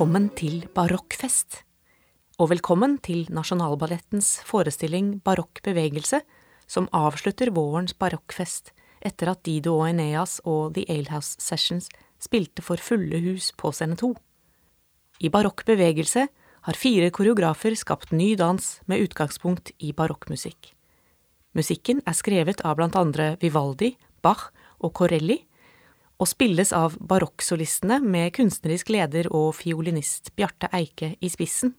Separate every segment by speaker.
Speaker 1: Velkommen til barokkfest. Og velkommen til Nasjonalballettens forestilling Barokk bevegelse, som avslutter vårens barokkfest etter at Dido og Eneas og The Alehouse Sessions spilte for fulle hus på scene to. I barokk bevegelse har fire koreografer skapt ny dans med utgangspunkt i barokkmusikk. Musikken er skrevet av blant andre Vivaldi, Bach og Corelli, og spilles av barokksolistene med kunstnerisk leder og fiolinist Bjarte Eike i spissen.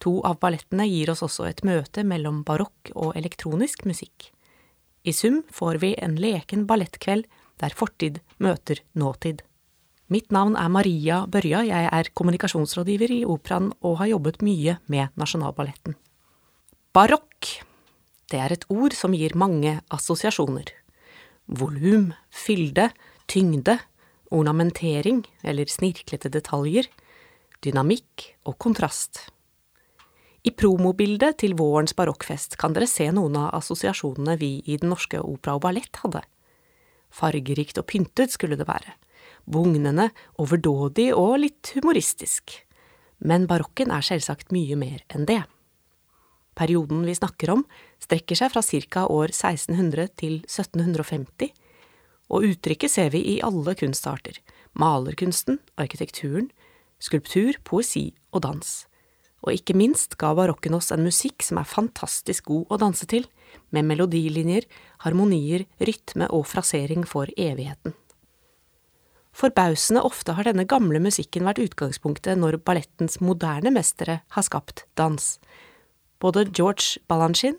Speaker 1: To av ballettene gir oss også et møte mellom barokk og elektronisk musikk. I sum får vi en leken ballettkveld der fortid møter nåtid. Mitt navn er Maria Børja, jeg er kommunikasjonsrådgiver i Operaen og har jobbet mye med Nasjonalballetten. Barokk, det er et ord som gir mange assosiasjoner. Volum, fylde, tyngde, ornamentering eller snirklete detaljer, dynamikk og kontrast. I promobildet til vårens barokkfest kan dere se noen av assosiasjonene vi i Den norske opera og ballett hadde. Fargerikt og pyntet skulle det være, bugnende, overdådig og litt humoristisk. Men barokken er selvsagt mye mer enn det. Perioden vi snakker om, strekker seg fra ca. år 1600 til 1750, og uttrykket ser vi i alle kunstarter, malerkunsten, arkitekturen, skulptur, poesi og dans. Og ikke minst ga barokken oss en musikk som er fantastisk god å danse til, med melodilinjer, harmonier, rytme og frasering for evigheten. Forbausende ofte har denne gamle musikken vært utgangspunktet når ballettens moderne mestere har skapt dans. Både George Balanchine,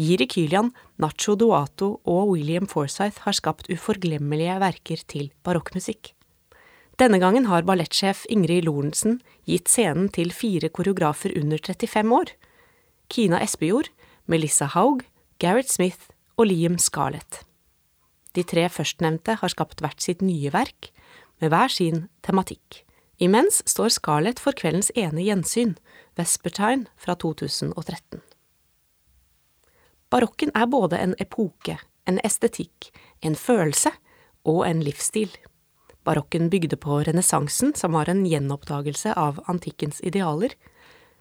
Speaker 1: Jiri Kylian, Nacho Duato og William Forsythe har skapt uforglemmelige verker til barokkmusikk. Denne gangen har ballettsjef Ingrid Lorentzen gitt scenen til fire koreografer under 35 år. Kina Espejord, Melissa Haug, Gareth Smith og Liam Scarlett. De tre førstnevnte har skapt hvert sitt nye verk, med hver sin tematikk. Imens står Scarlett for kveldens ene gjensyn, Vespertine fra 2013. Barokken er både en epoke, en estetikk, en følelse og en livsstil. Barokken bygde på renessansen, som var en gjenoppdagelse av antikkens idealer,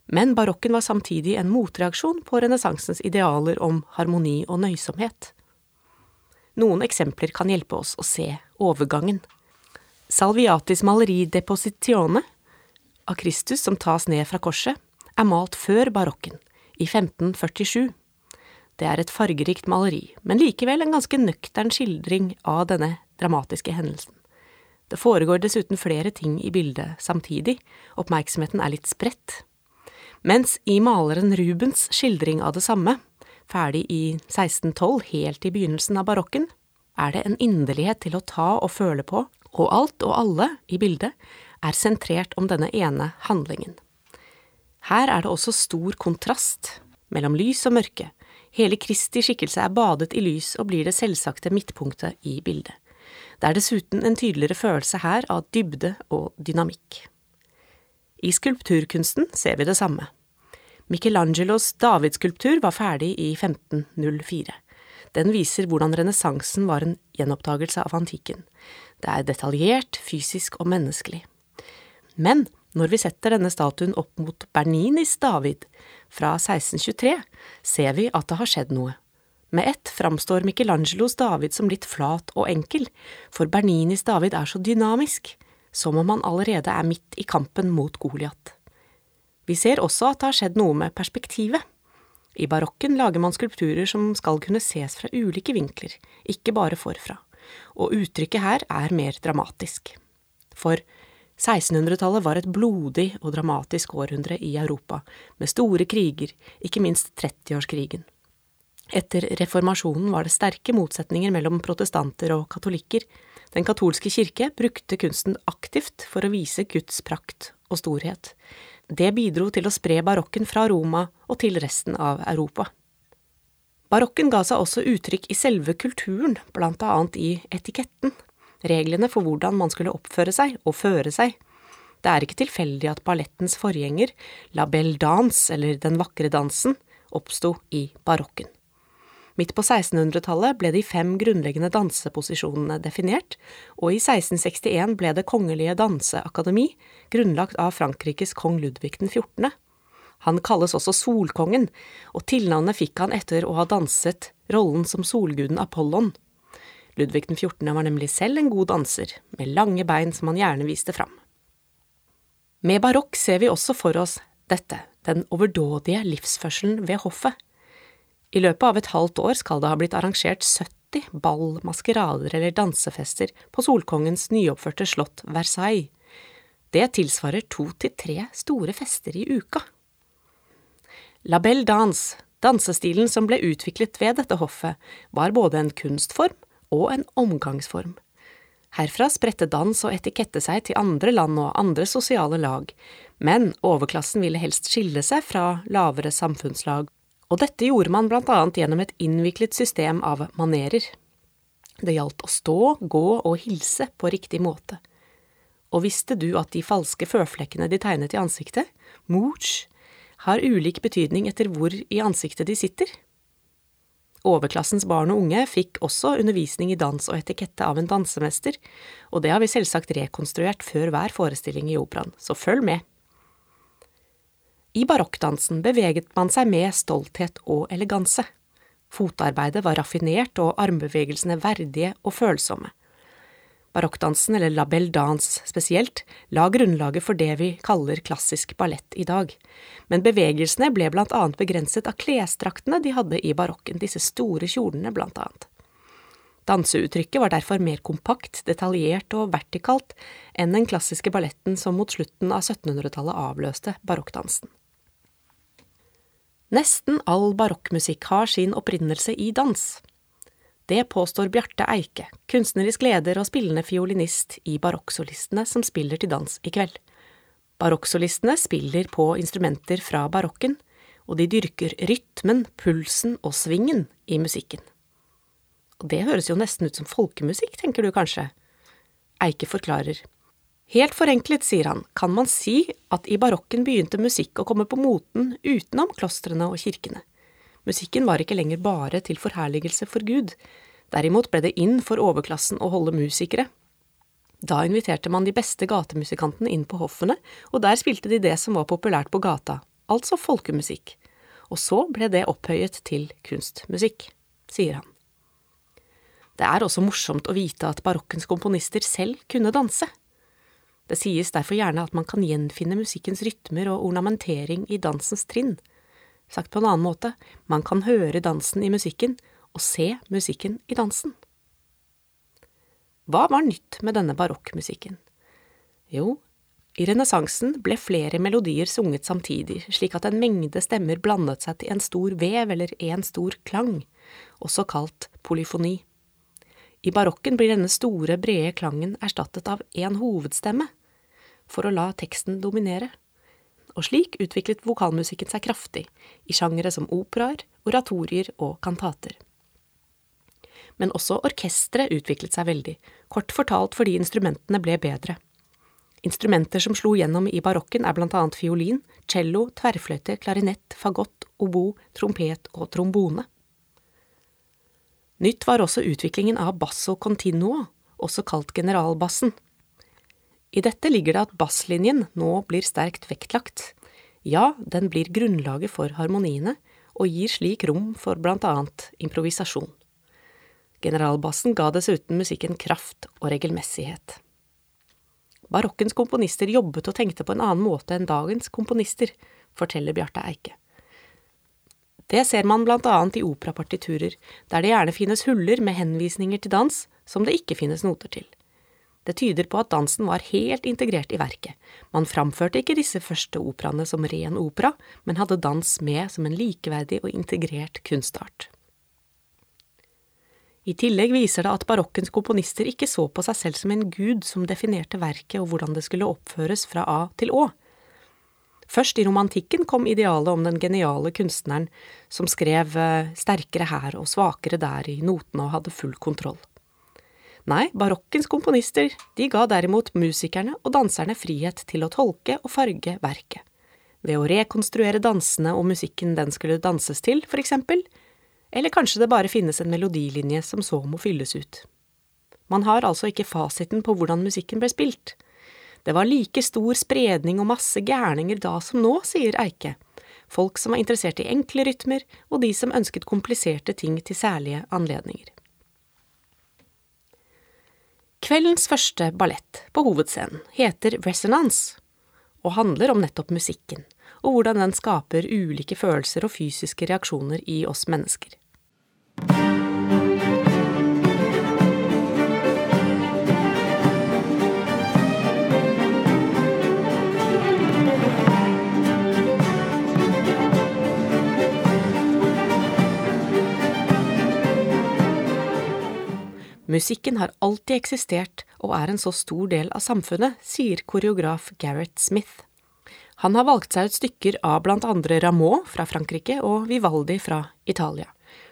Speaker 1: men barokken var samtidig en motreaksjon på renessansens idealer om harmoni og nøysomhet. Noen eksempler kan hjelpe oss å se overgangen. Salviatis maleri Depositione av Kristus som tas ned fra korset, er malt før barokken, i 1547. Det er et fargerikt maleri, men likevel en ganske nøktern skildring av denne dramatiske hendelsen. Det foregår dessuten flere ting i bildet samtidig, oppmerksomheten er litt spredt. Mens i maleren Rubens skildring av det samme, ferdig i 1612, helt i begynnelsen av barokken, er det en inderlighet til å ta og føle på, og alt og alle i bildet er sentrert om denne ene handlingen. Her er det også stor kontrast mellom lys og mørke, Hele Kristi skikkelse er badet i lys og blir det selvsagte midtpunktet i bildet. Det er dessuten en tydeligere følelse her av dybde og dynamikk. I skulpturkunsten ser vi det samme. Michelangelos davidskulptur var ferdig i 1504. Den viser hvordan renessansen var en gjenoppdagelse av antikken. Det er detaljert, fysisk og menneskelig. Men når vi setter denne statuen opp mot Berninis David fra 1623, ser vi at det har skjedd noe. Med ett framstår Michelangelos David som litt flat og enkel, for Berninis David er så dynamisk, som om han allerede er midt i kampen mot Goliat. Vi ser også at det har skjedd noe med perspektivet. I barokken lager man skulpturer som skal kunne ses fra ulike vinkler, ikke bare forfra, og uttrykket her er mer dramatisk. For 1600-tallet var et blodig og dramatisk århundre i Europa, med store kriger, ikke minst 30-årskrigen. Etter reformasjonen var det sterke motsetninger mellom protestanter og katolikker. Den katolske kirke brukte kunsten aktivt for å vise Guds prakt og storhet. Det bidro til å spre barokken fra Roma og til resten av Europa. Barokken ga seg også uttrykk i selve kulturen, blant annet i etiketten reglene for hvordan man skulle oppføre seg og føre seg. Det er ikke tilfeldig at ballettens forgjenger, La Belle Dance eller Den vakre dansen, oppsto i barokken. Midt på 1600-tallet ble de fem grunnleggende danseposisjonene definert, og i 1661 ble Det kongelige danseakademi grunnlagt av Frankrikes kong Ludvig den 14. Han kalles også Solkongen, og tilnavnet fikk han etter å ha danset rollen som solguden Apollon. Ludvig den 14. var nemlig selv en god danser, med lange bein som han gjerne viste fram. Med barokk ser vi også for oss dette, den overdådige livsførselen ved hoffet. I løpet av et halvt år skal det ha blitt arrangert 70 ball, maskerader eller dansefester på Solkongens nyoppførte slott Versailles. Det tilsvarer to til tre store fester i uka. La belle danse, dansestilen som ble utviklet ved dette hoffet, var både en kunstform og en omgangsform. Herfra spredte dans og etikette seg til andre land og andre sosiale lag, men overklassen ville helst skille seg fra lavere samfunnslag, og dette gjorde man blant annet gjennom et innviklet system av manerer. Det gjaldt å stå, gå og hilse på riktig måte. Og visste du at de falske føflekkene de tegnet i ansiktet, mooch, har ulik betydning etter hvor i ansiktet de sitter? Overklassens barn og unge fikk også undervisning i dans og etikette av en dansemester, og det har vi selvsagt rekonstruert før hver forestilling i operaen, så følg med. I barokkdansen beveget man seg med stolthet og eleganse. Fotarbeidet var raffinert og armbevegelsene verdige og følsomme. Barokkdansen, eller la belle danse spesielt, la grunnlaget for det vi kaller klassisk ballett i dag, men bevegelsene ble blant annet begrenset av klesdraktene de hadde i barokken, disse store kjolene blant annet. Danseuttrykket var derfor mer kompakt, detaljert og vertikalt enn den klassiske balletten som mot slutten av 1700-tallet avløste barokkdansen. Nesten all barokkmusikk har sin opprinnelse i dans. Det påstår Bjarte Eike, kunstnerisk leder og spillende fiolinist i barokksolistene som spiller til dans i kveld. Barokksolistene spiller på instrumenter fra barokken, og de dyrker rytmen, pulsen og svingen i musikken. Og det høres jo nesten ut som folkemusikk, tenker du kanskje? Eike forklarer. Helt forenklet, sier han, kan man si at i barokken begynte musikk å komme på moten utenom klostrene og kirkene. Musikken var ikke lenger bare til forherligelse for Gud, derimot ble det inn for overklassen å holde musikere. Da inviterte man de beste gatemusikantene inn på hoffene, og der spilte de det som var populært på gata, altså folkemusikk, og så ble det opphøyet til kunstmusikk, sier han. Det er også morsomt å vite at barokkens komponister selv kunne danse. Det sies derfor gjerne at man kan gjenfinne musikkens rytmer og ornamentering i dansens trinn, Sagt på en annen måte, man kan høre dansen i musikken og se musikken i dansen. Hva var nytt med denne barokkmusikken? Jo, i renessansen ble flere melodier sunget samtidig, slik at en mengde stemmer blandet seg til en stor vev eller en stor klang, også kalt polyfoni. I barokken blir denne store, brede klangen erstattet av én hovedstemme, for å la teksten dominere og slik utviklet vokalmusikken seg kraftig, i sjangere som operaer, oratorier og kantater. Men også orkesteret utviklet seg veldig, kort fortalt fordi instrumentene ble bedre. Instrumenter som slo gjennom i barokken er blant annet fiolin, cello, tverrfløyte, klarinett, fagott, obo, trompet og trombone. Nytt var også utviklingen av basso continuo, også kalt generalbassen, i dette ligger det at basslinjen nå blir sterkt vektlagt. Ja, den blir grunnlaget for harmoniene, og gir slik rom for blant annet improvisasjon. Generalbassen ga dessuten musikken kraft og regelmessighet. Barokkens komponister jobbet og tenkte på en annen måte enn dagens komponister, forteller Bjarte Eike. Det ser man blant annet i operapartiturer, der det gjerne finnes huller med henvisninger til dans som det ikke finnes noter til. Det tyder på at dansen var helt integrert i verket. Man framførte ikke disse første operaene som ren opera, men hadde dans med som en likeverdig og integrert kunstart. I tillegg viser det at barokkens komponister ikke så på seg selv som en gud som definerte verket og hvordan det skulle oppføres fra A til Å. Først i romantikken kom idealet om den geniale kunstneren som skrev eh, sterkere her og svakere der i notene og hadde full kontroll. Nei, barokkens komponister, de ga derimot musikerne og danserne frihet til å tolke og farge verket. Ved å rekonstruere dansene og musikken den skulle danses til, for eksempel, Eller kanskje det bare finnes en melodilinje som så må fylles ut. Man har altså ikke fasiten på hvordan musikken ble spilt. Det var like stor spredning og masse gærninger da som nå, sier Eike. Folk som var interessert i enkle rytmer, og de som ønsket kompliserte ting til særlige anledninger. Kveldens første ballett på hovedscenen heter Resonance, og handler om nettopp musikken, og hvordan den skaper ulike følelser og fysiske reaksjoner i oss mennesker. Musikken har alltid eksistert og er en så stor del av samfunnet, sier koreograf Gareth Smith. Han har valgt seg ut stykker av blant andre Rameau fra Frankrike og Vivaldi fra Italia,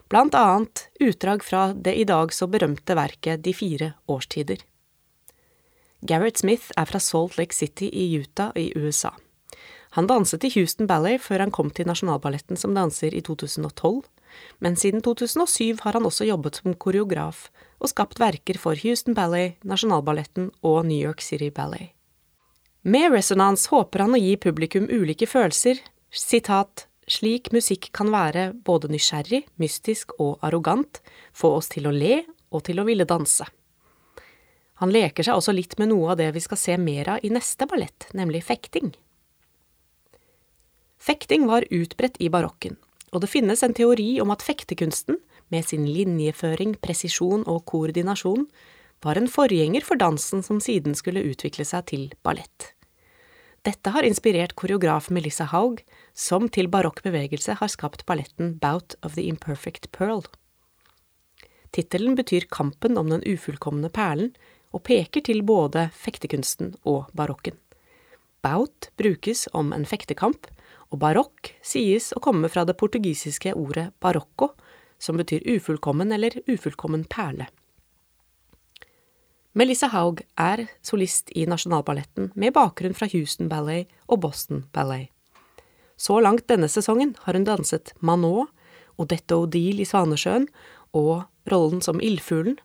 Speaker 1: blant annet utdrag fra det i dag så berømte verket De fire årstider. Gareth Smith er fra Salt Lake City i Utah i USA. Han danset i Houston Ballet før han kom til Nasjonalballetten som danser i 2012, men siden 2007 har han også jobbet som koreograf og skapt verker for Houston Ballet, Nasjonalballetten og New York City Ballet. Med Resonance håper han å gi publikum ulike følelser, sitat, slik musikk kan være både nysgjerrig, mystisk og arrogant, få oss til å le og til å ville danse. Han leker seg også litt med noe av det vi skal se mer av i neste ballett, nemlig fekting. Fekting var utbredt i barokken, og det finnes en teori om at fektekunsten med sin linjeføring, presisjon og koordinasjon, var en forgjenger for dansen som siden skulle utvikle seg til ballett. Dette har inspirert koreograf Melissa Haug, som til barokk bevegelse har skapt balletten Bout of the Imperfect Pearl. Tittelen betyr Kampen om den ufullkomne perlen, og peker til både fektekunsten og barokken. Bout brukes om en fektekamp, og barokk sies å komme fra det portugisiske ordet barocco, som betyr ufullkommen eller ufullkommen perle. Melissa Haug er solist i Nasjonalballetten med bakgrunn fra Houston Ballet og Boston Ballet. Så langt denne sesongen har hun danset Manot, Odette Odile i Svanesjøen og rollen som Ildfuglen.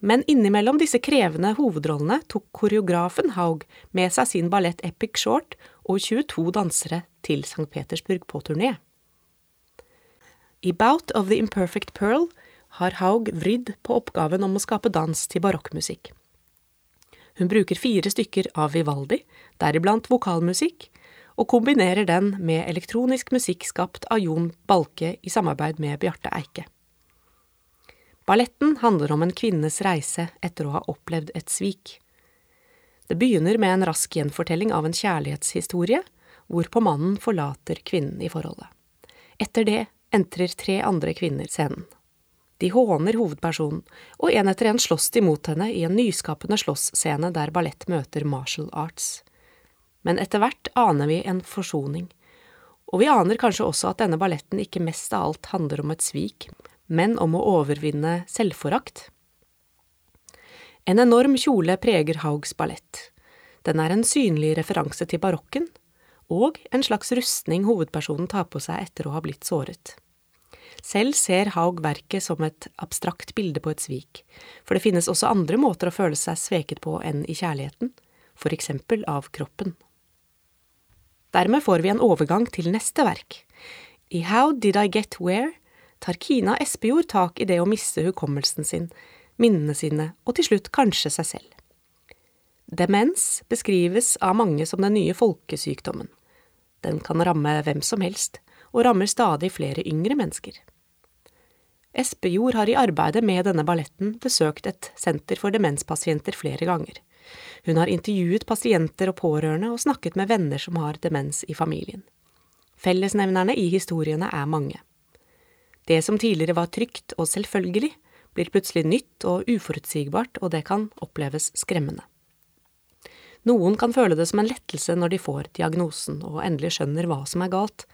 Speaker 1: Men innimellom disse krevende hovedrollene tok koreografen Haug med seg sin ballett Epic Short og 22 dansere til St. Petersburg på turné. I Bout of the Imperfect Pearl har Haug vridd på oppgaven om å skape dans til barokkmusikk. Hun bruker fire stykker av Vivaldi, deriblant vokalmusikk, og kombinerer den med elektronisk musikk skapt av Jon Balke i samarbeid med Bjarte Eike. Balletten handler om en kvinnes reise etter å ha opplevd et svik. Det begynner med en rask gjenfortelling av en kjærlighetshistorie, hvorpå mannen forlater kvinnen i forholdet. Etter det entrer tre andre kvinner scenen. De håner hovedpersonen, og en etter en slåss de mot henne i en nyskapende slåssscene der ballett møter martial arts. Men etter hvert aner vi en forsoning, og vi aner kanskje også at denne balletten ikke mest av alt handler om et svik, men om å overvinne selvforakt. En enorm kjole preger Haugs ballett. Den er en synlig referanse til barokken, og en slags rustning hovedpersonen tar på seg etter å ha blitt såret. Selv ser Haug verket som et abstrakt bilde på et svik, for det finnes også andre måter å føle seg sveket på enn i kjærligheten, for eksempel av kroppen. Dermed får vi en overgang til neste verk. I How Did I Get Where tar Kina Espejord tak i det å miste hukommelsen sin, minnene sine og til slutt kanskje seg selv. Demens beskrives av mange som den nye folkesykdommen. Den kan ramme hvem som helst, og rammer stadig flere yngre mennesker. Espejord har i arbeidet med denne balletten besøkt et senter for demenspasienter flere ganger. Hun har intervjuet pasienter og pårørende og snakket med venner som har demens i familien. Fellesnevnerne i historiene er mange. Det som tidligere var trygt og selvfølgelig, blir plutselig nytt og uforutsigbart, og det kan oppleves skremmende. Noen kan føle det som en lettelse når de får diagnosen og endelig skjønner hva som er galt,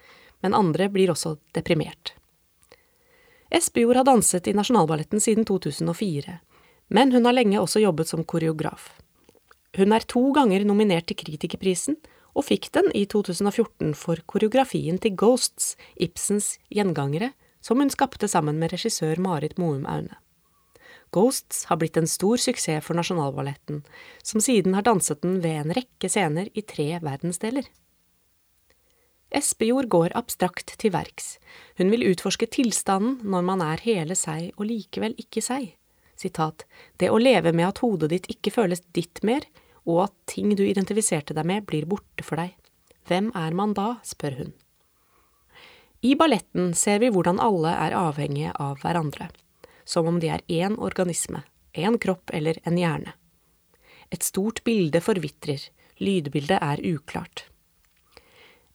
Speaker 1: men andre blir også deprimert. Espejord har danset i Nasjonalballetten siden 2004, men hun har lenge også jobbet som koreograf. Hun er to ganger nominert til Kritikerprisen, og fikk den i 2014 for koreografien til Ghosts, Ibsens gjengangere, som hun skapte sammen med regissør Marit Moum Aune. Ghosts har blitt en stor suksess for Nasjonalballetten, som siden har danset den ved en rekke scener i tre verdensdeler. Espejord går abstrakt til verks. Hun vil utforske tilstanden når man er hele seg og likevel ikke seg. Sitat, det å leve med at hodet ditt ikke føles ditt mer, og at ting du identifiserte deg med, blir borte for deg. Hvem er man da, spør hun. I balletten ser vi hvordan alle er avhengige av hverandre, som om de er én organisme, én kropp eller en hjerne. Et stort bilde forvitrer, lydbildet er uklart.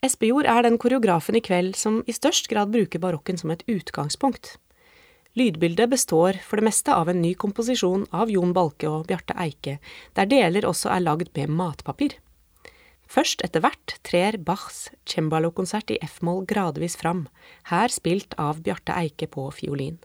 Speaker 1: Espejord er den koreografen i kveld som i størst grad bruker barokken som et utgangspunkt. Lydbildet består for det meste av en ny komposisjon av Jon Balke og Bjarte Eike, der deler også er lagd med matpapir. Først etter hvert trer Bachs cembalo-konsert i F-moll gradvis fram, her spilt av Bjarte Eike på fiolin.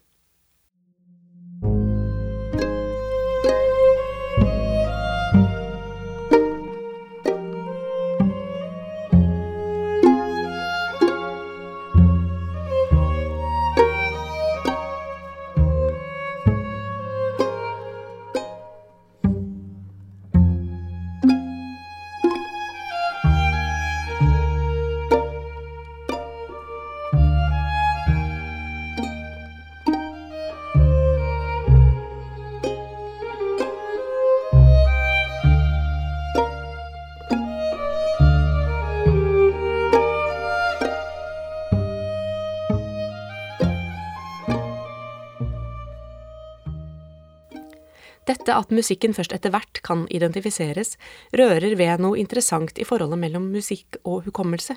Speaker 1: Dette at musikken først etter hvert kan identifiseres, rører ved noe interessant i forholdet mellom musikk og hukommelse.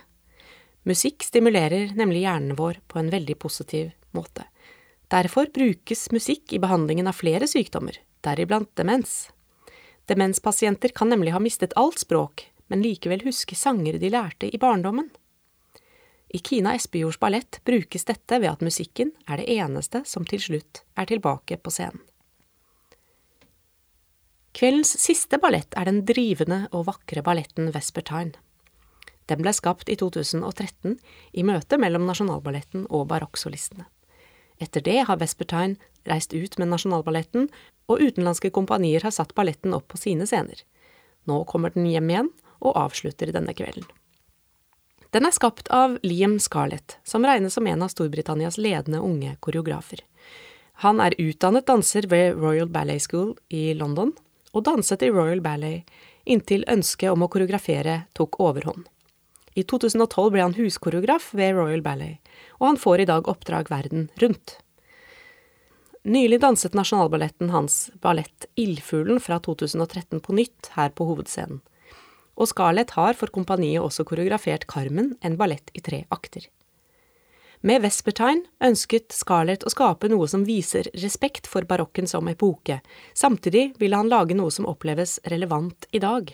Speaker 1: Musikk stimulerer nemlig hjernen vår på en veldig positiv måte. Derfor brukes musikk i behandlingen av flere sykdommer, deriblant demens. Demenspasienter kan nemlig ha mistet alt språk, men likevel huske sanger de lærte i barndommen. I Kina Espejords ballett brukes dette ved at musikken er det eneste som til slutt er tilbake på scenen. Kveldens siste ballett er den drivende og vakre balletten Vespertine. Den ble skapt i 2013 i møte mellom Nasjonalballetten og barokksolistene. Etter det har Vespertine reist ut med Nasjonalballetten, og utenlandske kompanier har satt balletten opp på sine scener. Nå kommer den hjem igjen og avslutter denne kvelden. Den er skapt av Liam Scarlett, som regnes som en av Storbritannias ledende unge koreografer. Han er utdannet danser ved Royal Ballet School i London og danset i Royal Ballet inntil ønsket om å koreografere tok overhånd. I 2012 ble han huskoreograf ved Royal Ballet, og han får i dag oppdrag verden rundt. Nylig danset Nasjonalballetten hans ballett Ildfuglen fra 2013 på nytt her på hovedscenen. Og Scarlett har for kompaniet også koreografert Carmen, en ballett i tre akter. Med Vespertine ønsket Scarlett å skape noe som viser respekt for barokken som epoke, samtidig ville han lage noe som oppleves relevant i dag.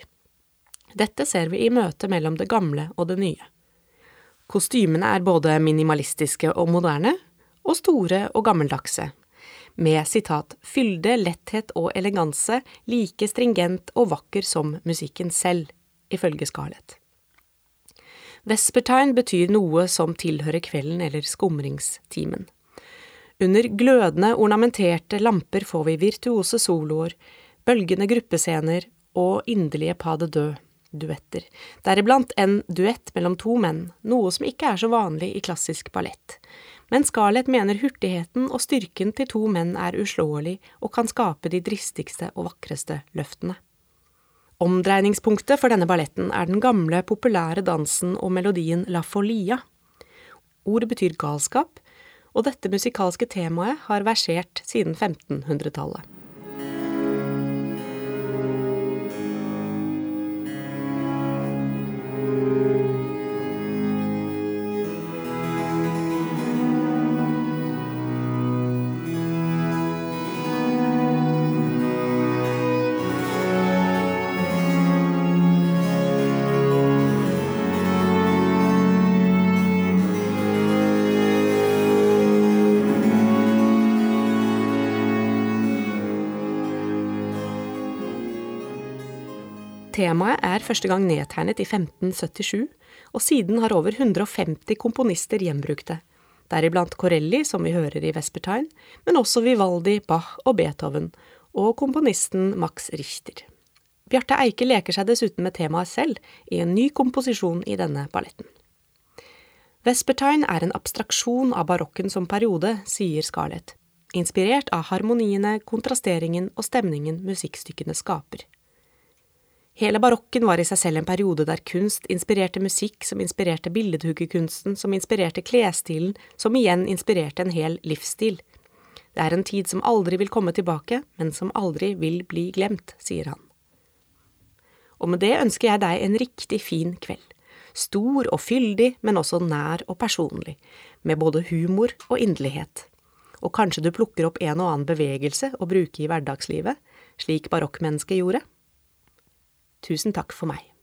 Speaker 1: Dette ser vi i møtet mellom det gamle og det nye. Kostymene er både minimalistiske og moderne, og store og gammeldagse, med sitat fylde, letthet og eleganse like stringent og vakker som musikken selv, ifølge Scarlett. Vespertine betyr noe som tilhører kvelden eller skumringstimen. Under glødende, ornamenterte lamper får vi virtuose soloer, bølgende gruppescener og inderlige pas de deux, duetter, deriblant en duett mellom to menn, noe som ikke er så vanlig i klassisk ballett. Men Scarlett mener hurtigheten og styrken til to menn er uslåelig og kan skape de dristigste og vakreste løftene. Omdreiningspunktet for denne balletten er den gamle, populære dansen og melodien La Folia. Ordet betyr galskap, og dette musikalske temaet har versert siden 1500-tallet. Temaet er første gang nedtegnet i 1577, og siden har over 150 komponister gjenbrukt det. deriblant Corelli, som vi hører i Vespertine, men også Vivaldi, Bach og Beethoven, og komponisten Max Richter. Bjarte Eike leker seg dessuten med temaet selv, i en ny komposisjon i denne balletten. Vespertine er en abstraksjon av barokken som periode, sier Scarlett, inspirert av harmoniene, kontrasteringen og stemningen musikkstykkene skaper. Hele barokken var i seg selv en periode der kunst inspirerte musikk, som inspirerte billedhuggerkunsten, som inspirerte klesstilen, som igjen inspirerte en hel livsstil. Det er en tid som aldri vil komme tilbake, men som aldri vil bli glemt, sier han. Og med det ønsker jeg deg en riktig fin kveld. Stor og fyldig, men også nær og personlig, med både humor og inderlighet. Og kanskje du plukker opp en og annen bevegelse å bruke i hverdagslivet, slik barokkmennesket gjorde? Tusen takk for meg.